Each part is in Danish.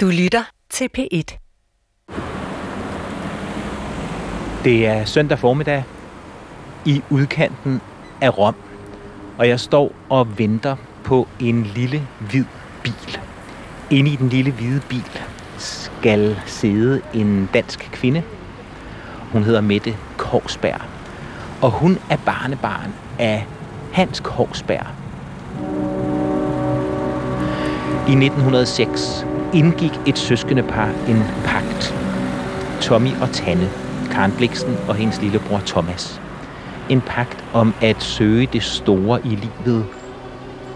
Du lytter til P1. Det er søndag formiddag i udkanten af Rom, og jeg står og venter på en lille hvid bil. Inde i den lille hvide bil skal sidde en dansk kvinde. Hun hedder Mette Korsberg, og hun er barnebarn af Hans Korsberg. I 1906 indgik et søskende par en pagt. Tommy og Tanne, Karen Bliksen og hendes lillebror Thomas. En pagt om at søge det store i livet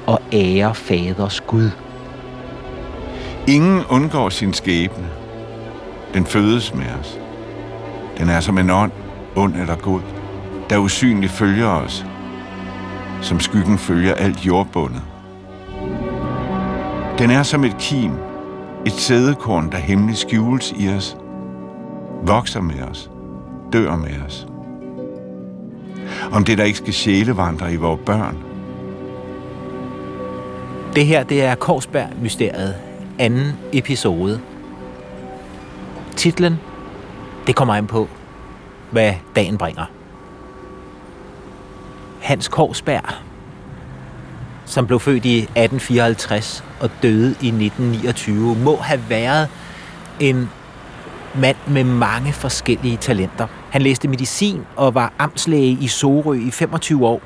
og ære faders Gud. Ingen undgår sin skæbne. Den fødes med os. Den er som en ånd, ond eller god, der usynligt følger os, som skyggen følger alt jordbundet. Den er som et kim, et sædekorn, der hemmeligt skjules i os, vokser med os, dør med os. Om det, der ikke skal sjælevandre i vores børn. Det her, det er Korsberg-mysteriet, anden episode. Titlen, det kommer an på, hvad dagen bringer. Hans Korsberg, som blev født i 1854 og døde i 1929, må have været en mand med mange forskellige talenter. Han læste medicin og var amtslæge i Sorø i 25 år.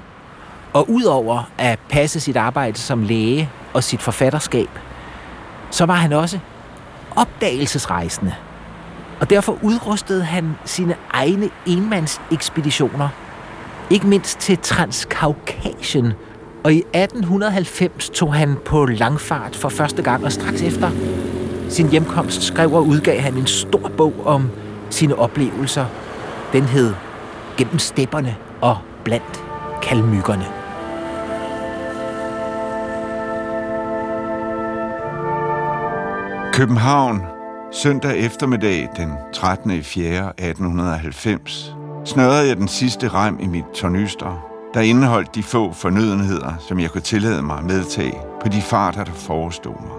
Og udover at passe sit arbejde som læge og sit forfatterskab, så var han også opdagelsesrejsende. Og derfor udrustede han sine egne enmandsekspeditioner. Ikke mindst til Transkaukasien. Og i 1890 tog han på langfart for første gang, og straks efter sin hjemkomst skrev og udgav han en stor bog om sine oplevelser. Den hed Gennem stepperne og blandt kalmykkerne. København, søndag eftermiddag den 13. i 4. 1890, snørrede jeg den sidste rem i mit tornyster, der indeholdt de få fornødenheder, som jeg kunne tillade mig at medtage på de farter, der forestod mig.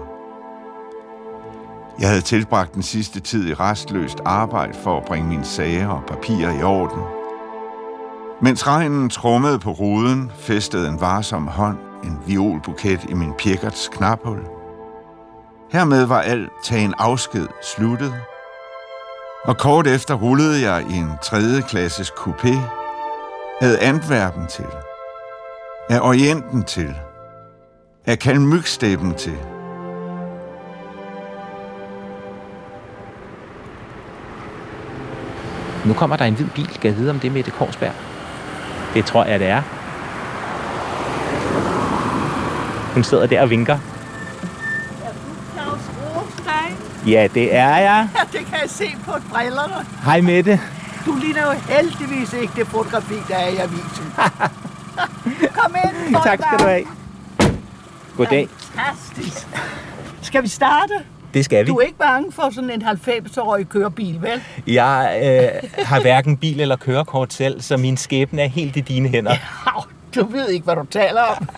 Jeg havde tilbragt den sidste tid i restløst arbejde for at bringe mine sager og papirer i orden. Mens regnen trummede på ruden, festede en varsom hånd en violbuket i min pjekkerts knaphul. Hermed var alt tagen afsked sluttet, og kort efter rullede jeg i en tredje klasses coupé, af Antwerpen til, af Orienten til, af Kalmyksteppen til, Nu kommer der en hvid bil. Skal jeg vide, om det er Mette Korsberg? Det tror jeg, det er. Hun sidder der og vinker. Ja, det er jeg. Ja, det kan jeg se på brillerne. Hej Mette. Du ligner jo heldigvis ikke det fotografi, der er i avisen. Kom ind, Tak skal du have. Goddag. Fantastisk. Skal vi starte? Det skal vi. Du er ikke bange for sådan en 90-årig kørebil, vel? Jeg øh, har hverken bil eller kørekort selv, så min skæbne er helt i dine hænder. Au, Du ved ikke, hvad du taler om.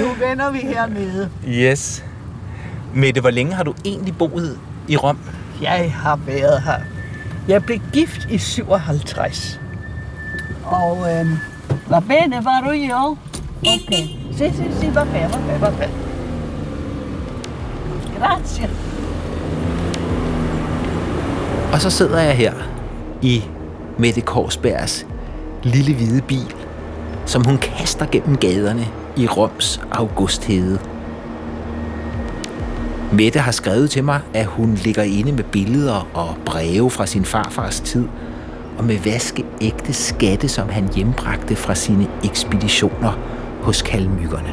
nu vender vi hernede. Yes. Mette, hvor længe har du egentlig boet i Rom? Jeg har været her. Jeg blev gift i 57. Og øhm, va bene, var du jo? Okay. Si, si, si, va bene, va bene, va bene. Grazie. Og så sidder jeg her i Mette Korsbergs lille hvide bil, som hun kaster gennem gaderne i Roms augusthede. Mette har skrevet til mig, at hun ligger inde med billeder og breve fra sin farfars tid, og med vaskeægte skatte, som han hjembragte fra sine ekspeditioner hos kalmykkerne.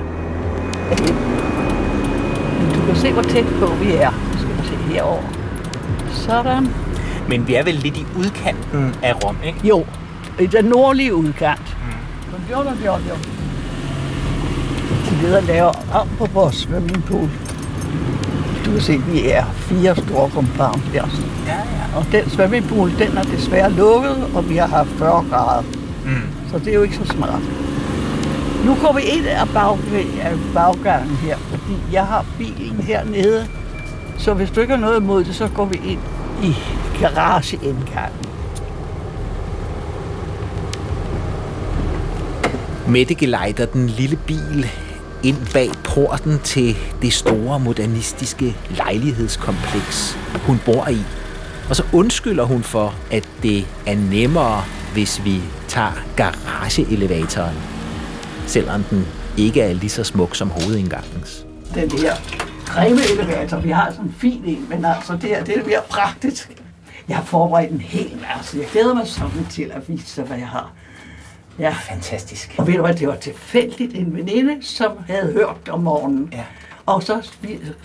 Du kan se, hvor tæt på vi er. Nu skal vi se herover. Sådan. Men vi er vel lidt i udkanten af Rom, ikke? Jo, i den nordlige udkant. Mm. Jo, jo, jo, jo. De ved at lave om på vores swimmingpool. Du kan se, vi er fire store compound her. Ja, ja. Og den swimmingpool, den er desværre lukket, og vi har haft 40 grader. Mm. Så det er jo ikke så smart. Nu går vi ind af, bag, af baggangen her. fordi jeg har bilen hernede. Så hvis du ikke har noget imod det, så går vi ind i garageindgangen. Mette gelejder den lille bil ind bag porten til det store modernistiske lejlighedskompleks, hun bor i. Og så undskylder hun for, at det er nemmere, hvis vi tager garageelevatoren, selvom den ikke er lige så smuk som hovedindgangens. Den her grimme elevator, vi har sådan en fin en, men altså det her, det er mere praktisk. Jeg har forberedt en hel masse. Jeg glæder mig sådan til at vise dig, hvad jeg har. Ja. Fantastisk. Og ved du hvad, det var tilfældigt en veninde, som havde hørt om morgenen. Ja. Og så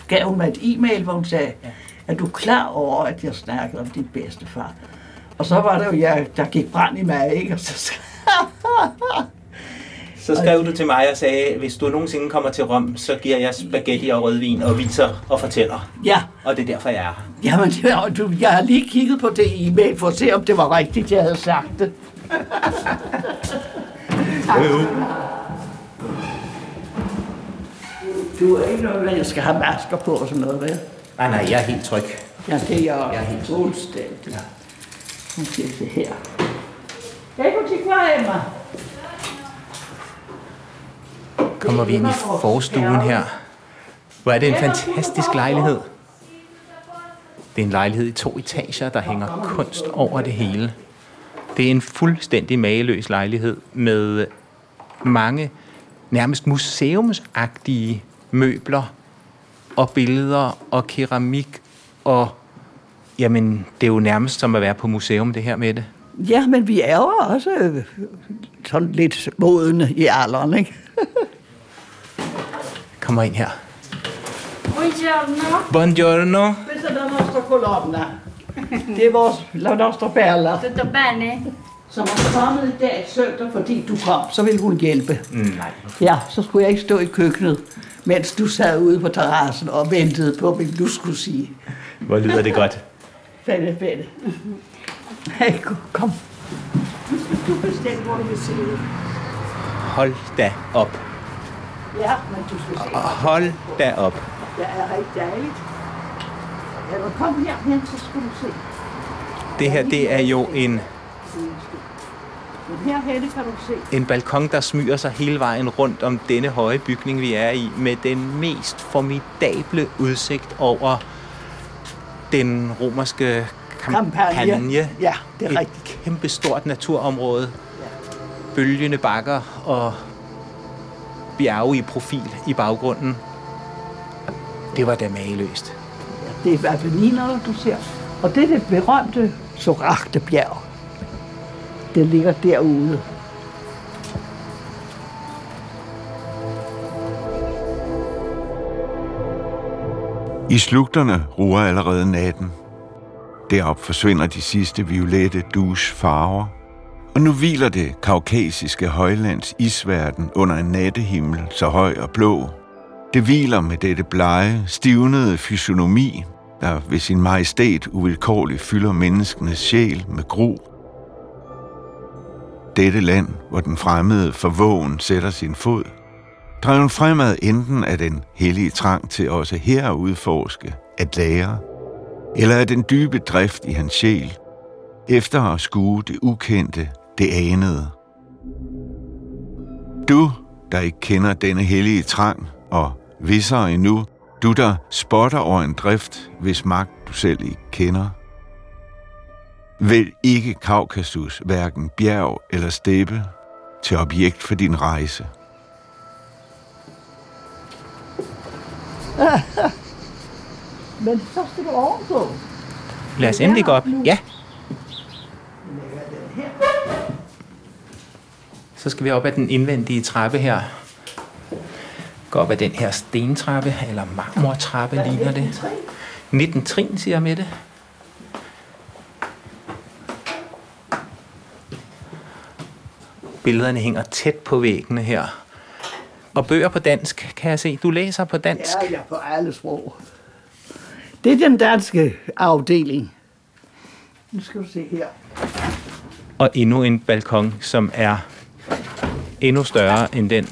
gav hun mig et e-mail, hvor hun sagde, ja. er du klar over, at jeg snakkede om din bedstefar? Og så var det jo, jeg, der gik brand i mig, ikke? Og så, Så skrev du til mig og sagde, hvis du nogensinde kommer til Rom, så giver jeg spaghetti og rødvin og viser og fortæller. ja, Og det er derfor, jeg er her. jamen, var- du, jeg har lige kigget på det e-mail for at se, om det var rigtigt, jeg havde sagt det. Du er ikke noget, jeg skal have masker på og sådan noget, vel? Nej, nej, jeg er helt tryg. Ja, det er jeg. Jeg er helt fuldstændig. Ja. Nu skal vi se her. Hej, butik var Emma. Kommer vi ind i forstuen her. Hvor er det en fantastisk lejlighed. Det er en lejlighed i to etager, der hænger kunst over det hele. Det er en fuldstændig mageløs lejlighed med mange nærmest museumsagtige møbler og billeder og keramik og jamen, det er jo nærmest som at være på museum det her med det. Ja, men vi er jo også øh, sådan lidt modne i alderen, ikke? Kommer ind her. Buongiorno, Buongiorno. Questa è la nostra colonna. Det er vores, la nostra perla, tutto bene? Som er kommet i dag søndag, fordi du kom. Så ville hun hjælpe. Mm, nej. Ja, så skulle jeg ikke stå i køkkenet, mens du sad ude på terrassen og ventede på, hvad du skulle sige. Hvor lyder det godt. Fælde, fælde. Hey, kom. Nu skal du bestemme, hvor du vil sidde. Hold da op. Ja, men du skal se. Hold da op. Det er rigtig dejligt. Ja, kom herhen, så skal du se. Det her, det er jo en, Men herhen kan du se. en balkon, der smyger sig hele vejen rundt om denne høje bygning, vi er i, med den mest formidable udsigt over den romerske kampagne. Kampagne. Ja, det er Et rigtigt. kæmpe stort naturområde. Bølgende bakker og bjerge i profil i baggrunden. Det var da mageløst. Ja, det er Apenniner, du ser. Og det er det berømte Soragte bjerg. Det ligger derude. I slugterne ruer allerede natten. Derop forsvinder de sidste violette dus farver. Og nu hviler det kaukasiske højlands isverden under en nattehimmel så høj og blå. Det hviler med dette blege, stivnede fysionomi, der ved sin majestæt uvilkårligt fylder menneskenes sjæl med gro. Dette land, hvor den fremmede forvågen sætter sin fod, dreven fremad enten af den hellige trang til også her at udforske, at lære, eller af den dybe drift i hans sjæl, efter at skue det ukendte, det anede. Du, der ikke kender denne hellige trang, og vissere endnu, du der spotter over en drift, hvis magt du selv ikke kender. Vælg ikke Kaukasus, hverken bjerg eller steppe, til objekt for din rejse. Men så skal du ovenpå. Lad os endelig gå op. Ja. Så skal vi op ad den indvendige trappe her. Gå op ad den her stentrappe, eller marmortrappe ligner det. 19 trin, siger Mette. Billederne hænger tæt på væggene her. Og bøger på dansk, kan jeg se. Du læser på dansk. Ja, ja, på alle sprog. Det er den danske afdeling. Nu skal du se her. Og endnu en balkon, som er endnu større end den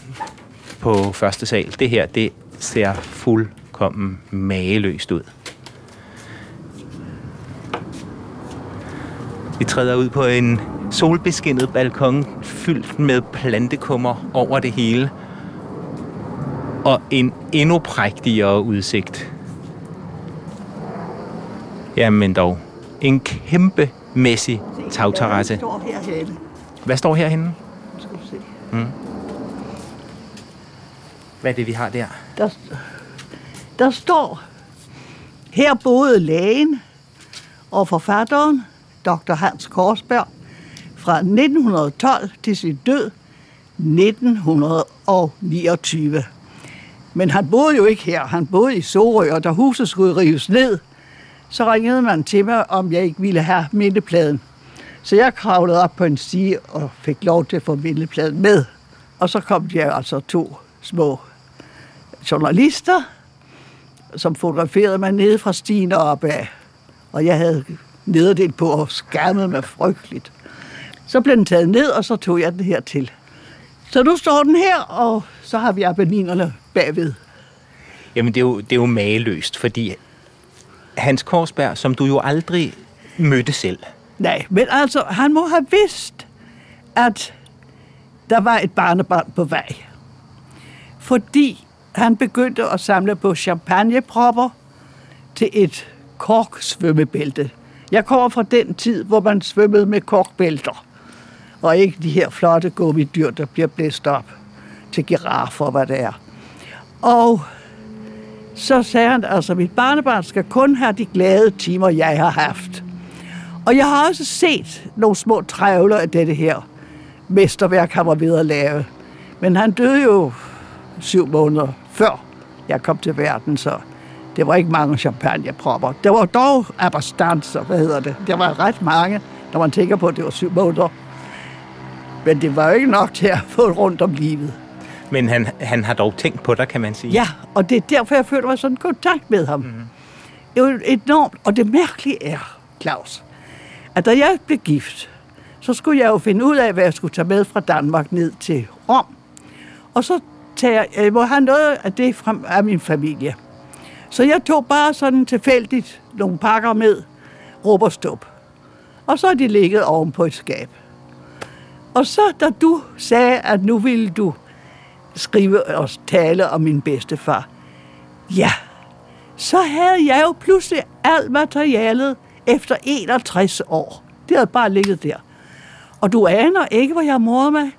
på første sal. Det her, det ser fuldkommen mageløst ud. Vi træder ud på en solbeskinnet balkon fyldt med plantekummer over det hele. Og en endnu prægtigere udsigt. Jamen dog, en kæmpe mæssig tagterrasse. Hvad står herhenne? Skal du se. Hvad er det, vi har der? Der, der står, her boede lægen og forfatteren, Dr. Hans Korsberg, fra 1912 til sin død 1929. Men han boede jo ikke her. Han boede i Sorø, og da huset skulle rives ned, så ringede man til mig, om jeg ikke ville have mindepladen. Så jeg kravlede op på en stige og fik lov til at få mindepladen med. Og så kom der altså to små journalister, som fotograferede mig nede fra stigen og opad. Og jeg havde nederdelt på og skærmet mig frygteligt. Så blev den taget ned, og så tog jeg den her til. Så nu står den her, og så har vi appelinerne bagved. Jamen, det er jo, det er jo mageløst, fordi Hans Korsberg, som du jo aldrig mødte selv, Nej, men altså, han må have vidst, at der var et barnebarn på vej. Fordi han begyndte at samle på champagnepropper til et korksvømmebælte. Jeg kommer fra den tid, hvor man svømmede med korkbælter, og ikke de her flotte gummidyr, der bliver blæst op til giraffer, hvad det er. Og så sagde han, altså, mit barnebarn skal kun have de glade timer, jeg har haft. Og jeg har også set nogle små trævler af dette her mesterværk, han var ved at lave. Men han døde jo syv måneder før jeg kom til verden, så det var ikke mange champagnepropper. Der var dog abastanser, hvad hedder det. Der var ret mange, når man tænker på, at det var syv måneder. Men det var jo ikke nok til at få rundt om livet. men han, han har dog tænkt på dig, kan man sige. Ja, og det er derfor, jeg følte mig sådan kontakt med ham. Mm. Det var enormt. Og det mærkelige er, Claus, at da jeg blev gift, så skulle jeg jo finde ud af, hvad jeg skulle tage med fra Danmark ned til Rom. Og så tager jeg, må have noget af det fra af min familie. Så jeg tog bare sådan tilfældigt nogle pakker med råb og stup. Og så er de ligget oven på et skab. Og så da du sagde, at nu ville du skrive og tale om min bedstefar, ja, så havde jeg jo pludselig alt materialet efter 61 år. Det havde bare ligget der. Og du aner ikke, hvor jeg morede mig.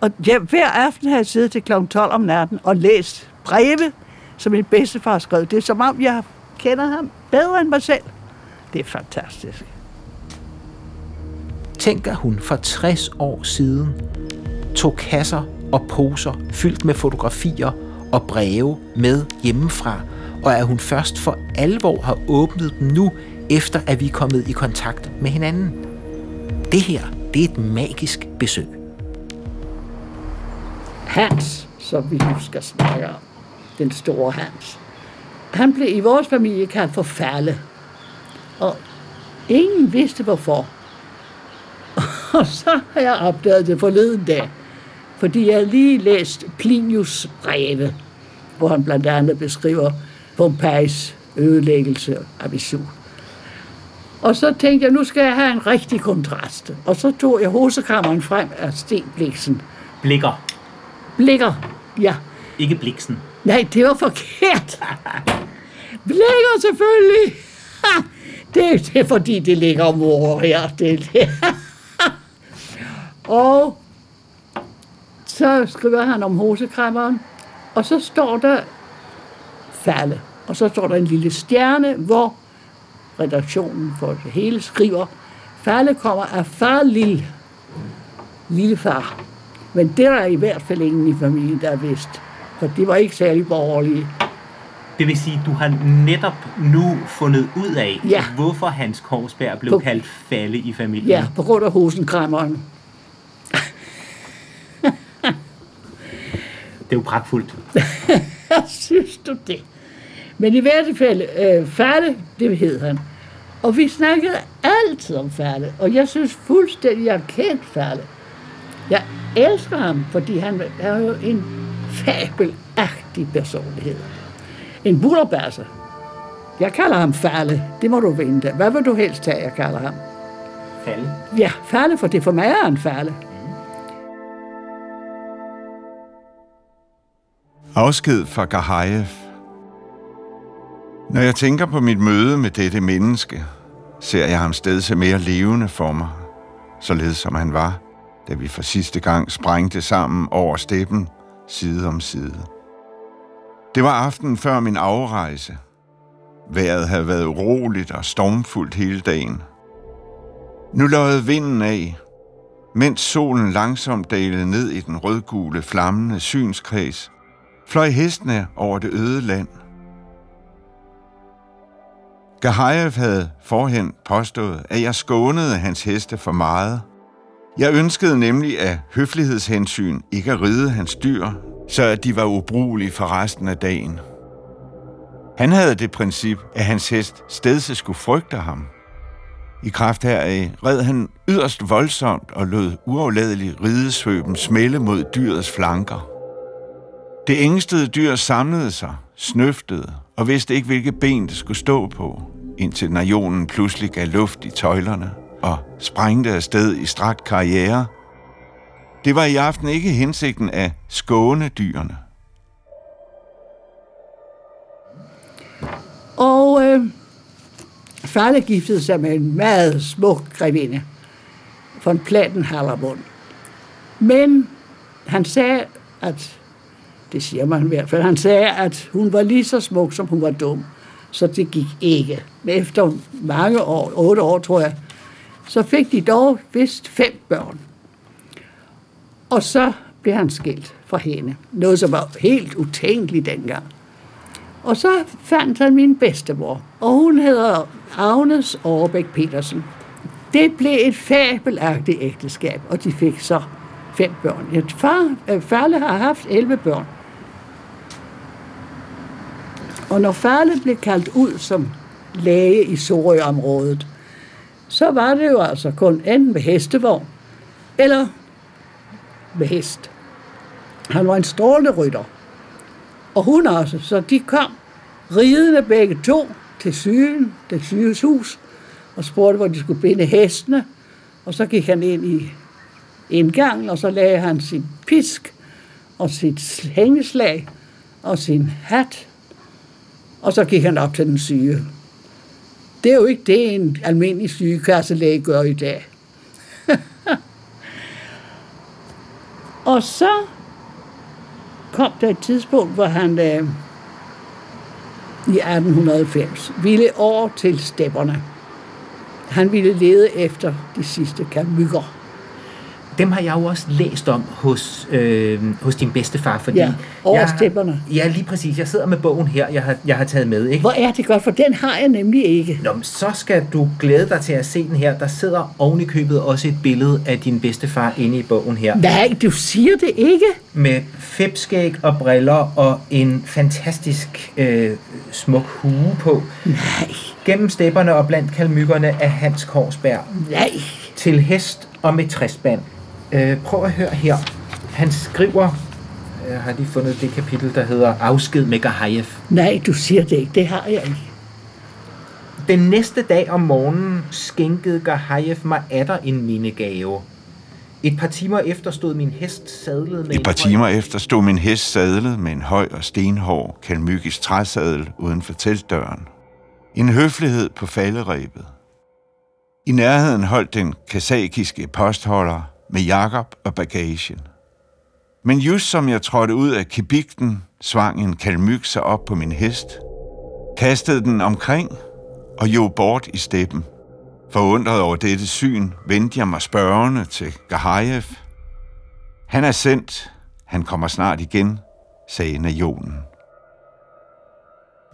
Og jeg, hver aften har jeg siddet til kl. 12 om natten og læst breve, som min bedstefar skrev. Det er som om, jeg kender ham bedre end mig selv. Det er fantastisk. Tænk, at hun for 60 år siden tog kasser og poser fyldt med fotografier og breve med hjemmefra, og at hun først for alvor har åbnet dem nu, efter at vi er kommet i kontakt med hinanden. Det her, det er et magisk besøg. Hans, som vi nu skal snakke om, den store Hans, han blev i vores familie kaldt for Falle. Og ingen vidste hvorfor. Og så har jeg opdaget det forleden dag, fordi jeg lige læst Plinius breve, hvor han blandt andet beskriver Pompejs ødelæggelse af Vesuv. Og så tænkte jeg, nu skal jeg have en rigtig kontrast. Og så tog jeg hosekammeren frem af Sten Bliksen. Blikker. Blikker, ja. Ikke bliksen. Nej, det var forkert. Blikker selvfølgelig. Det, det er fordi, det ligger om her. Det, det. og så skriver han om hosekræmmeren, og så står der falde. Og så står der en lille stjerne, hvor redaktionen for det hele skriver, falde kommer af far lille. Lille far. Men det er der i hvert fald ingen i familien, der er vidst. For de var ikke særlig borgerlige. Det vil sige, at du har netop nu fundet ud af, Ja. hvorfor Hans Korsberg blev På- kaldt Falle i familien. Ja, på grund af hosenkræmmeren. Er jo pragtfuldt. Synes du det? Men i hvert fald, øh, Færle, det hed han. Og vi snakkede altid om Færle, og jeg synes fuldstændig, jeg har kendt Færle. Jeg elsker ham, fordi han er jo en fabel agtig personlighed. En bullerbasse. Jeg kalder ham Falle. Det må du vente. Hvad vil du helst have, jeg kalder ham? Falle? Ja, Falle, for det for mig er en Falle. Afsked fra Gahayev. Når jeg tænker på mit møde med dette menneske, ser jeg ham sted se mere levende for mig, således som han var, da vi for sidste gang sprængte sammen over steppen, side om side. Det var aftenen før min afrejse. Vejret havde været uroligt og stormfuldt hele dagen. Nu løjede vinden af, mens solen langsomt dalede ned i den rødgule, flammende synskreds, fløj hestene over det øde land. Gahayev havde forhen påstået, at jeg skånede hans heste for meget. Jeg ønskede nemlig af høflighedshensyn ikke at ride hans dyr, så at de var ubrugelige for resten af dagen. Han havde det princip, at hans hest stedse skulle frygte ham. I kraft heraf red han yderst voldsomt og lod uafladeligt ridesvøben smelle mod dyrets flanker. Det ængstede dyr samlede sig, snøftede og vidste ikke, hvilke ben det skulle stå på, indtil najonen pludselig gav luft i tøjlerne og sprængte afsted i strakt karriere. Det var i aften ikke hensigten af skåne dyrene. Og øh, Farle giftede sig med en meget smuk grevinde von Plattenhallerbund. Men han sagde, at det siger man i hvert fald, han sagde, at hun var lige så smuk, som hun var dum. Så det gik ikke. Men efter mange år, otte år tror jeg, så fik de dog vist fem børn. Og så blev han skilt fra hende. Noget, som var helt utænkeligt dengang. Og så fandt han min bedstemor, og hun hedder Agnes Overbæk Petersen. Det blev et fabelagtigt ægteskab, og de fik så fem børn. Et far, øh, Farle har haft 11 børn. Og når Farle blev kaldt ud som læge i Sorø-området, så var det jo altså kun enten med hestevogn, eller med hest. Han var en strålende rytter. Og hun også. Så de kom ridende begge to til sygen, det sygehus, og spurgte, hvor de skulle binde hestene. Og så gik han ind i indgangen, og så lagde han sin pisk og sit hængeslag og sin hat, og så gik han op til den syge. Det er jo ikke det, en almindelig sygekasselæge gør i dag. og så kom der et tidspunkt, hvor han øh, i 1890 ville over til stepperne. Han ville lede efter de sidste kamykker. Dem har jeg jo også læst om hos, øh, hos din bedstefar, fordi... Ja, over jeg, stepperne. Ja, lige præcis. Jeg sidder med bogen her, jeg har, jeg har taget med, ikke? Hvor er det godt, for den har jeg nemlig ikke. Nå, men så skal du glæde dig til at se den her. Der sidder oven i købet også et billede af din bedstefar inde i bogen her. Nej, du siger det ikke. Med fedtskæg og briller og en fantastisk øh, smuk hue på. Nej, Gennem stepperne og blandt kalmykkerne af Hans Korsberg. nej. Til hest og med træsband. Øh, prøv at høre her. Han skriver, jeg har lige fundet det kapitel, der hedder Afsked med Gahayev. Nej, du siger det ikke. Det har jeg ikke. Den næste dag om morgenen skænkede Gahayev mig atter en mindegave. Et par timer efter stod min hest sadlet med Et par en høj- timer efter stod min hest sadlet med en høj og stenhård kalmykisk træsadel uden for teltdøren. En høflighed på falderæbet. I nærheden holdt den kasakiske postholder med Jakob og bagagen. Men just som jeg trådte ud af kibikten, svang en kalmyk sig op på min hest, kastede den omkring og jo bort i steppen. Forundret over dette syn, vendte jeg mig spørgende til Gahajev. Han er sendt. Han kommer snart igen, sagde najonen.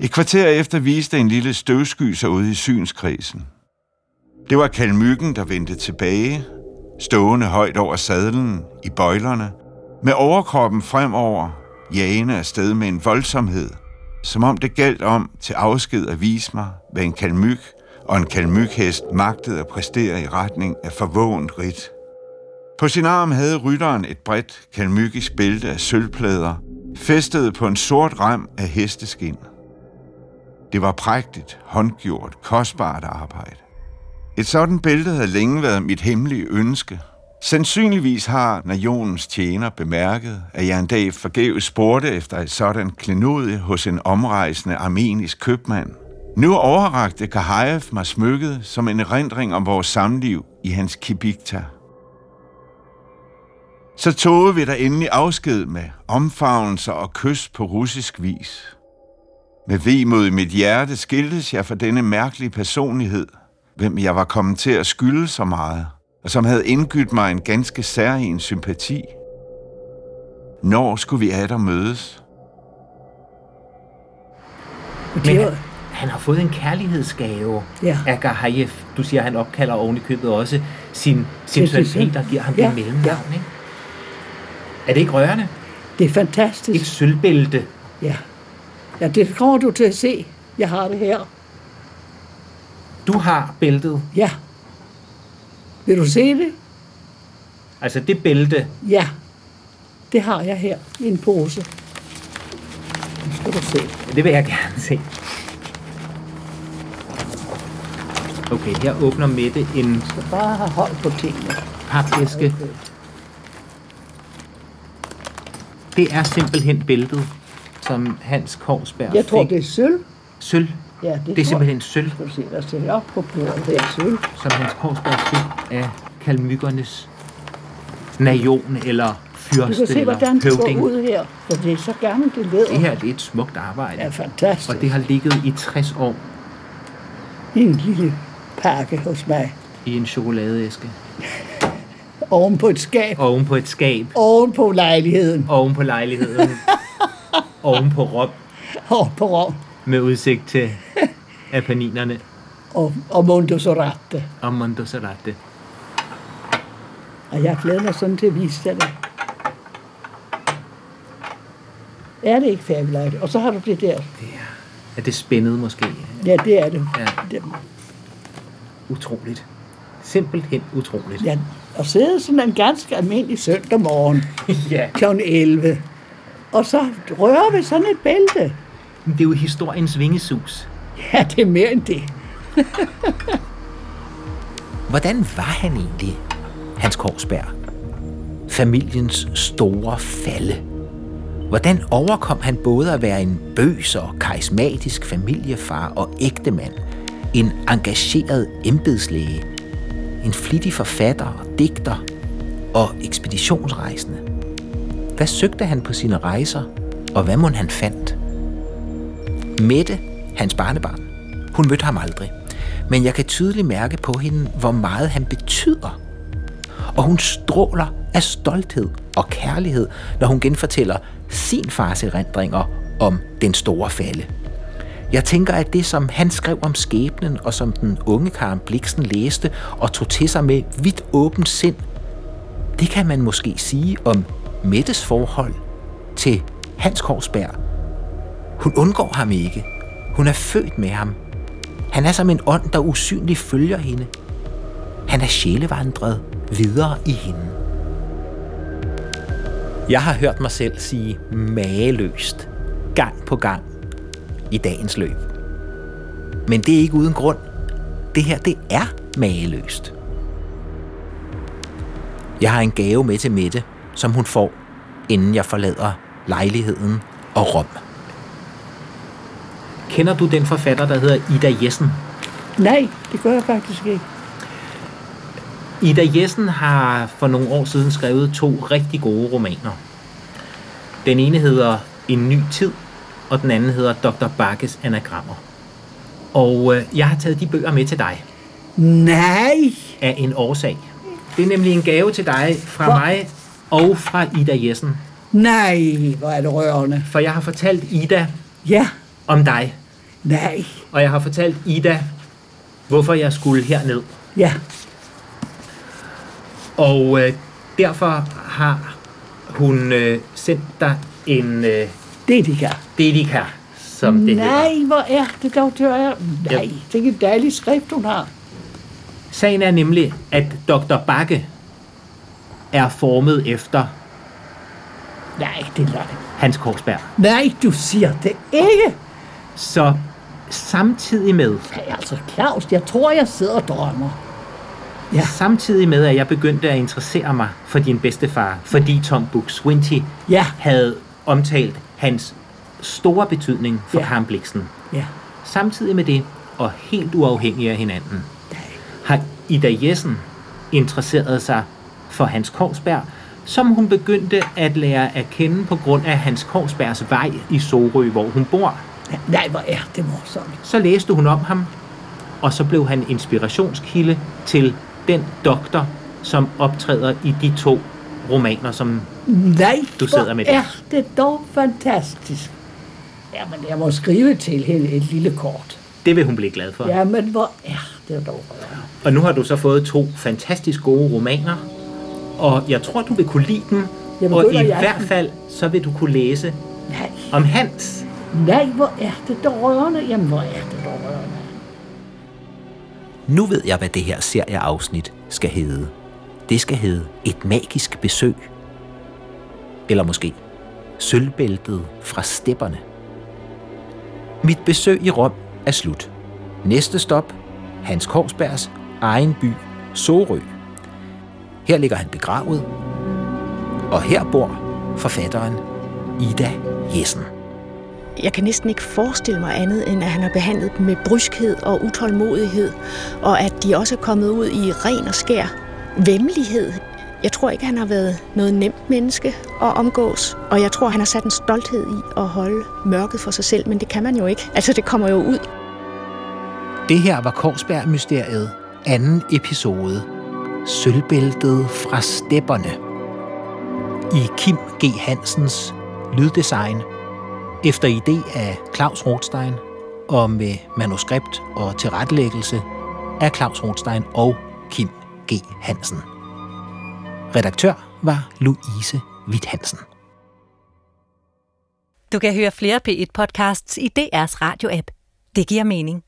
Et kvarter efter viste en lille støvsky sig ude i synskredsen. Det var kalmykken, der vendte tilbage, stående højt over sadlen i bøjlerne, med overkroppen fremover, jagende afsted med en voldsomhed, som om det galt om til afsked at vise mig, hvad en kalmyk og en kalmykhest magtede at præstere i retning af forvågent rit. På sin arm havde rytteren et bredt kalmykisk bælte af sølvplader, festet på en sort rem af hesteskin. Det var prægtigt, håndgjort, kostbart arbejde. Et sådan bælte havde længe været mit hemmelige ønske. Sandsynligvis har nationens tjener bemærket, at jeg en dag forgæves spurgte efter et sådan klenodie hos en omrejsende armenisk købmand. Nu overrakte Kahayev mig smykket som en erindring om vores samliv i hans kibikta. Så tog vi der endelig afsked med omfavnelser og kys på russisk vis. Med vemod i mit hjerte skiltes jeg for denne mærkelige personlighed, hvem jeg var kommet til at skylde så meget, og som havde indgydt mig en ganske særlig sympati. Når skulle vi at mødes? Men han, han har fået en kærlighedsgave Ja. af Gahayev. Du siger, at han opkalder oven i købet også sin, sin søn. Peter, giver ham Ja, det mellemnavn. Ikke? Er det ikke rørende? Det er Et fantastisk. sølvbælte. Ja. ja, det kommer du til at se. Jeg har det her. Du har bæltet. Ja. Vil du se det? Altså det bælte, Ja. Det har jeg her i en pose. Nu skal du se. det vil jeg gerne se. Okay, her åbner Mette en Jeg skal bare have hold på tingene. papæske. Det er simpelthen bæltet, som Hans Korsberg Jeg tror, fik. det er sølv. Sølv. Ja, det, Det er simpelthen sølv. Skal du se, der står op på bordet. Det er sølv. som Hans Korsberg fik af kalmykkernes najon eller Du fyrste kan se, hvordan det går ud her. For det er så gerne det læder. Det her det er et smukt arbejde. er fantastisk. Og det har ligget i 60 år I en lille pakke hos mig. i en chokoladeæske. Oven på et skab. Oven på et skab. Oven på lejligheden. Oven på lejligheden. oven på Rom. Oven på Rom. Med udsigt til Apenninerne Og, og Mondo Sorate. og Mondoserate. Og jeg glæder mig sådan til at vise dig det. Er det ikke fabelagtigt? Og så har du det der. Det er, er det spændet måske? Ja, det er det. Ja. det Utroligt. Simpelthen utroligt. ja. Og sidde sådan en ganske almindelig søndag morgen ja. kl. 11. Og så røre ved sådan et bælte. Det er jo historiens vingesus. Ja, det er mere end det. Hvordan var han egentlig, Hans Korsberg? Familiens store falde. Hvordan overkom han både at være en bøs og karismatisk familiefar og ægtemand, en engageret embedslæge, en flittig forfatter og digter og ekspeditionsrejsende? Hvad søgte han på sine rejser, og hvad må han fandt? Mette, hans barnebarn, hun mødte ham aldrig. Men jeg kan tydeligt mærke på hende, hvor meget han betyder. Og hun stråler af stolthed og kærlighed, når hun genfortæller sin fars erindringer om den store falde. Jeg tænker, at det, som han skrev om skæbnen, og som den unge Karen Bliksen læste og tog til sig med vidt åbent sind, det kan man måske sige om Mettes forhold til Hans Korsberg. Hun undgår ham ikke. Hun er født med ham. Han er som en ånd, der usynligt følger hende. Han er sjælevandret videre i hende. Jeg har hørt mig selv sige mageløst, gang på gang, i dagens løb. Men det er ikke uden grund. Det her, det er mageløst. Jeg har en gave med til Mette, som hun får, inden jeg forlader lejligheden og Rom. Kender du den forfatter, der hedder Ida Jessen? Nej, det gør jeg faktisk ikke. Ida Jessen har for nogle år siden skrevet to rigtig gode romaner. Den ene hedder En ny tid, og den anden hedder Dr. Bakkes anagrammer. Og øh, jeg har taget de bøger med til dig Nej! af en årsag. Det er nemlig en gave til dig fra Hvor- mig og fra Ida Jessen. Nej, hvor er det rørende. For jeg har fortalt Ida Ja, om dig, nej, og jeg har fortalt Ida, hvorfor jeg skulle herned. ja. Og øh, derfor har hun øh, sendt dig en øh, Det de kan. dedika, som det hedder. Nej, hvor er det dog tør jeg. Nej, Ja. det er en dejlig skrift, hun har. Sagen er nemlig, at Dr. Bakke er formet efter Nej, det er løgn. Hans Korsberg. Nej, du siger det ikke. Så samtidig med, Ja, altså, Claus, jeg tror, jeg sidder og drømmer. Ja. samtidig med, at jeg begyndte at interessere mig for din bedstefar, fordi Tom Buk-Swienty Ja. havde omtalt hans store betydning for Ja. Karen Bliksen. Ja. Samtidig med det, og helt uafhængig af hinanden, har Ida Jessen interesseret sig for Hans Korsberg, som hun begyndte at lære at kende på grund af Hans Korsbergs vej i Sorø, hvor hun bor. Nej, hvor er det morsomt. Så læste hun om ham, og så blev han inspirationskilde til den doktor, som optræder i de to romaner, som Nej, Du sidder med det. er det dog fantastisk. Jamen, jeg må skrive til hende et lille kort. det vil hun blive glad for. Jamen, hvor er det dog. Og nu har du så fået to fantastisk gode romaner, og jeg tror, du vil kunne lide dem. Jamen, og i hvert fald, så vil du kunne læse Nej, om Hans nej, hvor er det dog rørende. Jamen, hvor er det dog rørende. Nu ved jeg, hvad det her serieafsnit skal hedde. Det skal hedde Et magisk besøg. Eller måske Sølvbæltet fra stepperne. Mit besøg i Rom er slut. Næste stop, Hans Korsbergs egen by, Sorø. Her ligger han begravet, og her bor forfatteren Ida Jessen. Jeg kan næsten ikke forestille mig andet, end at han har behandlet dem med bryskhed og utålmodighed, og at de også er kommet ud i ren og skær vemmelighed. Jeg tror ikke, han har været noget nemt menneske at omgås, og jeg tror, han har sat en stolthed i at holde mørket for sig selv, men det kan man jo ikke. Altså, det kommer jo ud. Det her var Korsberg-mysteriet, anden episode. Sølvbæltet fra stepperne. I Kim G. Hansens lyddesign. Efter idé af Claus Rothstein og med manuskript og tilrettelæggelse af Claus Rothstein og Kim G. Hansen. Redaktør var Louise Witt Hansen. Du kan høre flere P1-podcasts i DR's radio-app. Det giver mening.